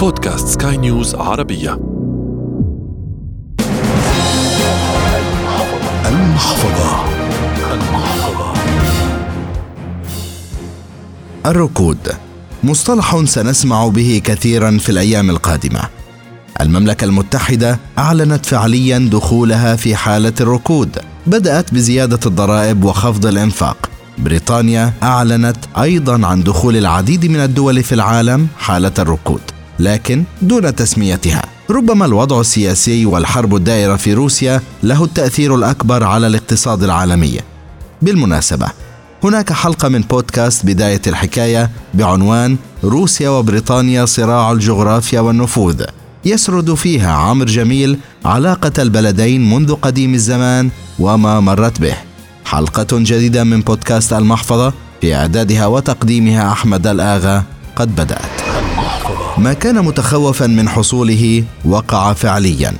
بودكاست سكاي نيوز عربية. المحفظة. الركود. مصطلح سنسمع به كثيرا في الأيام القادمة. المملكة المتحدة أعلنت فعليا دخولها في حالة الركود. بدأت بزيادة الضرائب وخفض الإنفاق. بريطانيا أعلنت أيضا عن دخول العديد من الدول في العالم حالة الركود. لكن دون تسميتها. ربما الوضع السياسي والحرب الدائرة في روسيا له التأثير الأكبر على الاقتصاد العالمي. بالمناسبة هناك حلقة من بودكاست بداية الحكاية بعنوان روسيا وبريطانيا صراع الجغرافيا والنفوذ يسرد فيها عمرو جميل علاقة البلدين منذ قديم الزمان وما مرت به. حلقة جديدة من بودكاست المحفظة في إعدادها وتقديمها أحمد الآغا. قد بدأت. ما كان متخوفا من حصوله وقع فعليا.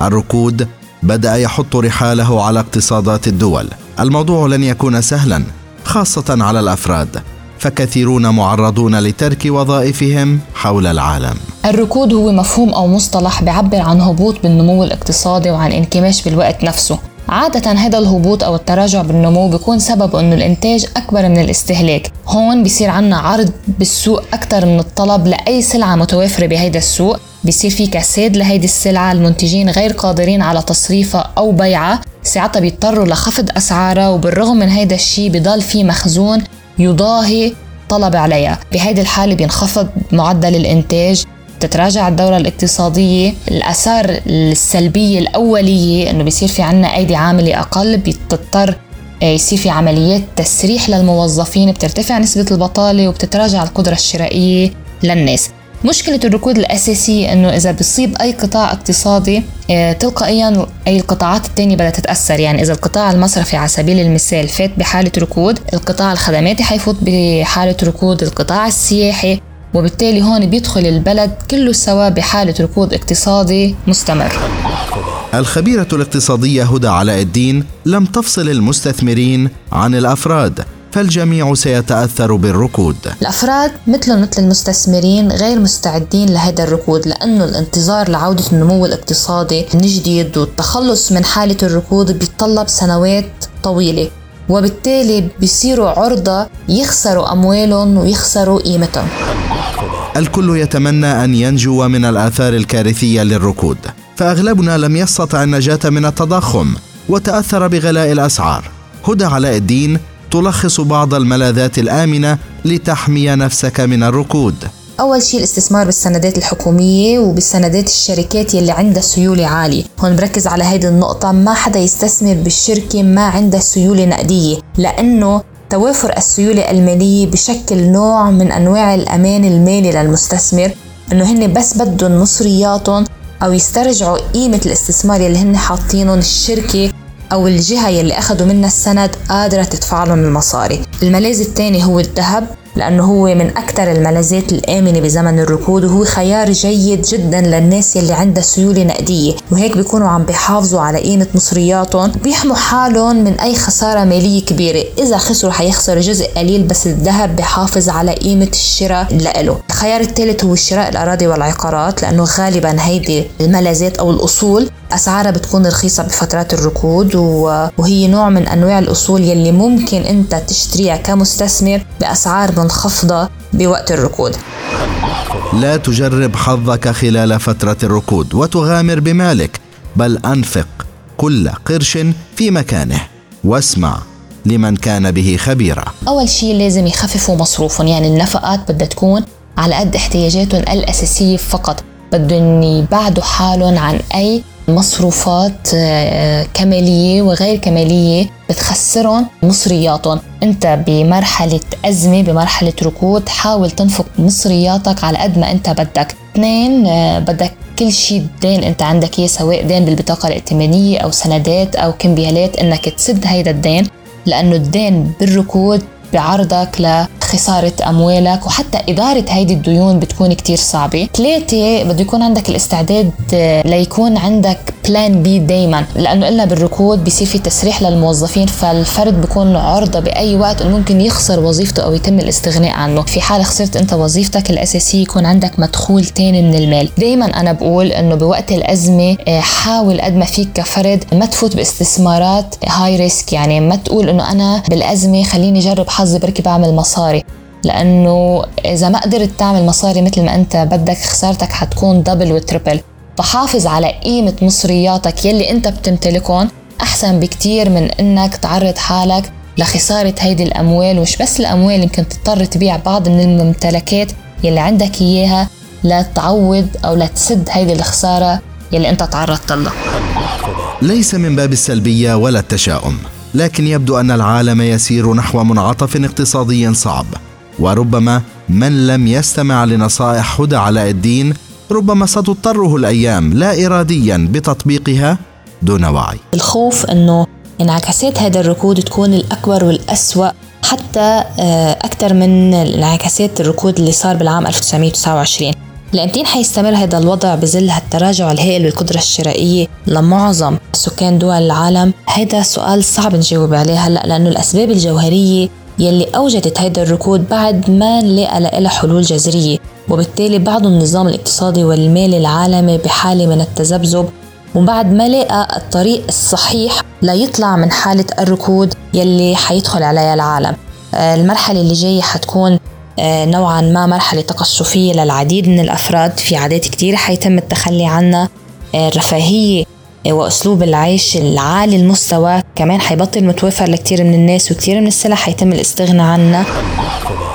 الركود بدأ يحط رحاله على اقتصادات الدول. الموضوع لن يكون سهلا خاصة على الأفراد فكثيرون معرضون لترك وظائفهم حول العالم. الركود هو مفهوم أو مصطلح بيعبر عن هبوط بالنمو الاقتصادي وعن انكماش بالوقت نفسه. عادة هذا الهبوط أو التراجع بالنمو بيكون سبب إنه الإنتاج أكبر من الاستهلاك، هون بصير عنا عرض بالسوق أكثر من الطلب لأي سلعة متوافرة بهيدا السوق، بصير في كساد لهيدي السلعة المنتجين غير قادرين على تصريفها أو بيعها، ساعتها بيضطروا لخفض أسعارها وبالرغم من هيدا الشيء بضل في مخزون يضاهي طلب عليها. بهيدي الحالة بينخفض معدل الإنتاج. تتراجع الدورة الاقتصادية. الآثار السلبية الأولية إنه بيصير في عنا أيدي عاملة أقل بتضطر آه، يصير في عمليات تسريح للموظفين بترتفع نسبة البطالة وبتتراجع القدرة الشرائية للناس. مشكلة الركود الأساسية إنه إذا بيصيب أي قطاع اقتصادي آه، تلقائيا أي القطاعات التانية بدها تتأثر. يعني إذا القطاع المصرفي على سبيل المثال فات بحالة ركود القطاع الخدماتي حيفوت بحالة ركود القطاع السياحي وبالتالي هون بيدخل البلد كله سوا بحالة ركود اقتصادي مستمر. الخبيرة الاقتصادية هدى علاء الدين لم تفصل المستثمرين عن الأفراد فالجميع سيتأثر بالركود. الأفراد مثلهم مثل المستثمرين غير مستعدين لهذا الركود لأنه الانتظار لعودة النمو الاقتصادي من جديد والتخلص من حالة الركود بيتطلب سنوات طويلة وبالتالي بيصيروا عرضة يخسروا أموالهم ويخسروا قيمتهم. الكل يتمنى أن ينجو من الآثار الكارثية للركود فأغلبنا لم يستطع النجاة من التضخم وتأثر بغلاء الأسعار. هدى علاء الدين تلخص بعض الملاذات الآمنة لتحمي نفسك من الركود. أول شيء الاستثمار بالسندات الحكومية وبالسندات الشركات يلي عندها سيولة عالية. هون بركز على هيدي النقطة ما حدا يستثمر بالشركة ما عندها سيولة نقدية لأنه توافر السيولة المالية بشكل نوع من أنواع الأمان المالي للمستثمر إنه هن بس بدهم مصرياتهم أو يسترجعوا قيمة الاستثمار يلي هن حاطينهم الشركة أو الجهة يلي أخذوا منها السند قادرة تدفع لهم المصاري. الملاذ الثاني هو الذهب. لأنه هو من أكثر الملاذات الآمنة بزمن الركود وهو خيار جيد جدا للناس يلي عندها سيولة نقدية وهيك بيكونوا عم بيحافظوا على قيمة مصرياتهم بيحموا حالهم من أي خسارة مالية كبيرة. إذا خسروا حيخسروا جزء قليل بس الذهب بحافظ على قيمة الشراء لإله. الخيار الثالث هو شراء الأراضي والعقارات لأنه غالبا هيدي الملاذات أو الأصول أسعارها بتكون رخيصة بفترات الركود وهي نوع من أنواع الأصول يلي ممكن أنت تشتريها كمستثمر بأسعار منخفضة بوقت الركود. لا تجرب حظك خلال فترة الركود وتغامر بمالك بل أنفق كل قرش في مكانه. واسمع لمن كان به خبيرا. أول شيء لازم يخففوا مصروفهم يعني النفقات بدها تكون على قد احتياجاتهم الأساسية فقط. بدهم يبعدوا حالهم عن أي مصروفات آه، كمالية وغير كمالية بتخسرهم مصرياتهم. انت بمرحلة أزمة بمرحلة ركود حاول تنفق مصرياتك على قد ما انت بدك. اثنين آه، بدك كل شيء دين انت عندك إياه سواء دين بالبطاقة الائتمانية أو سندات أو كمبيالات إنك تسد هيدا الدين لأنه الدين بالركود بعرضك لخسارة أموالك وحتى إدارة هيدي الديون بتكون كتير صعبة. ثلاثة بده يكون عندك الاستعداد آه، ليكون عندك plan B دايما لأنه إلا بالركود بيصير في تسريح للموظفين فالفرد بيكون عرضة بأي وقت إنه ممكن يخسر وظيفته أو يتم الاستغناء عنه. في حال خسرت أنت وظيفتك الاساسيه يكون عندك مدخول تاني من المال. دايما أنا بقول إنه بوقت الأزمة آه، حاول قد ما فيك كفرد ما تفوت باستثمارات high risk يعني ما تقول إنه أنا بالأزمة خليني أجرب حظي بركي بعمل مصاري. لأنه إذا ما قدرت تعمل مصاري مثل ما أنت بدك خسارتك حتكون double و triple فحافظ على قيمة مصرياتك يلي انت بتمتلكهم. أحسن بكتير من إنك تعرض حالك لخسارة هيدي الأموال ومش بس الأموال يمكن تضطر تبيع بعض من الممتلكات يلي عندك إياها لتعوض أو لتسد هيدي الخسارة يلي انت تعرضت لها. ليس من باب السلبية ولا التشاؤم لكن يبدو أن العالم يسير نحو منعطف اقتصادي صعب. وربما من لم يستمع لنصائح هدى علاء الدين ربما ستضطره الأيام لا اراديا بتطبيقها دون وعي. الخوف إنه انعكاسات هذا الركود تكون الأكبر والأسوأ حتى آه، أكثر من انعكاسات الركود اللي صار بالعام 1929 لأمتين حيستمر هذا الوضع بظل هالتراجع الهائل بالقدرة الشرائية لمعظم سكان دول العالم. هذا سؤال صعب نجاوب عليه هلأ لأنه الأسباب الجوهرية يلي أوجدت هيدا الركود بعد ما نلاقى لها حلول جذرية. وبالتالي بعض النظام الاقتصادي والمالي العالمي بحالة من التذبذب وبعد ما لقى الطريق الصحيح ليطلع من حالة الركود يلي حيدخل عليها العالم. آه، المرحلة اللي جاية حتكون آه، نوعا ما مرحلة تقشفية للعديد من الأفراد في عادات كتير حيتم التخلي عنها. آه، الرفاهية وأسلوب العيش العالي المستوى كمان حيبطل متوفر لكثير من الناس وكثير من السلع حيتم الاستغناء عنها.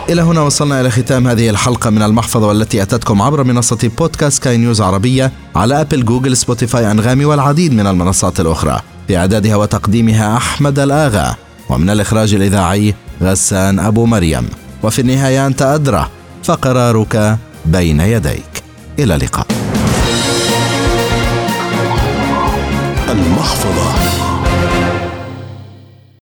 إلى هنا وصلنا إلى ختام هذه الحلقة من المحفظة والتي أتتكم عبر منصة بودكاست سكاي نيوز عربية على أبل جوجل سبوتيفاي أنغامي والعديد من المنصات الأخرى. في إعدادها وتقديمها أحمد الآغا. ومن الإخراج الإذاعي غسان أبو مريم. وفي النهاية أنت أدرى فقرارك بين يديك. إلى اللقاء. المحفظة.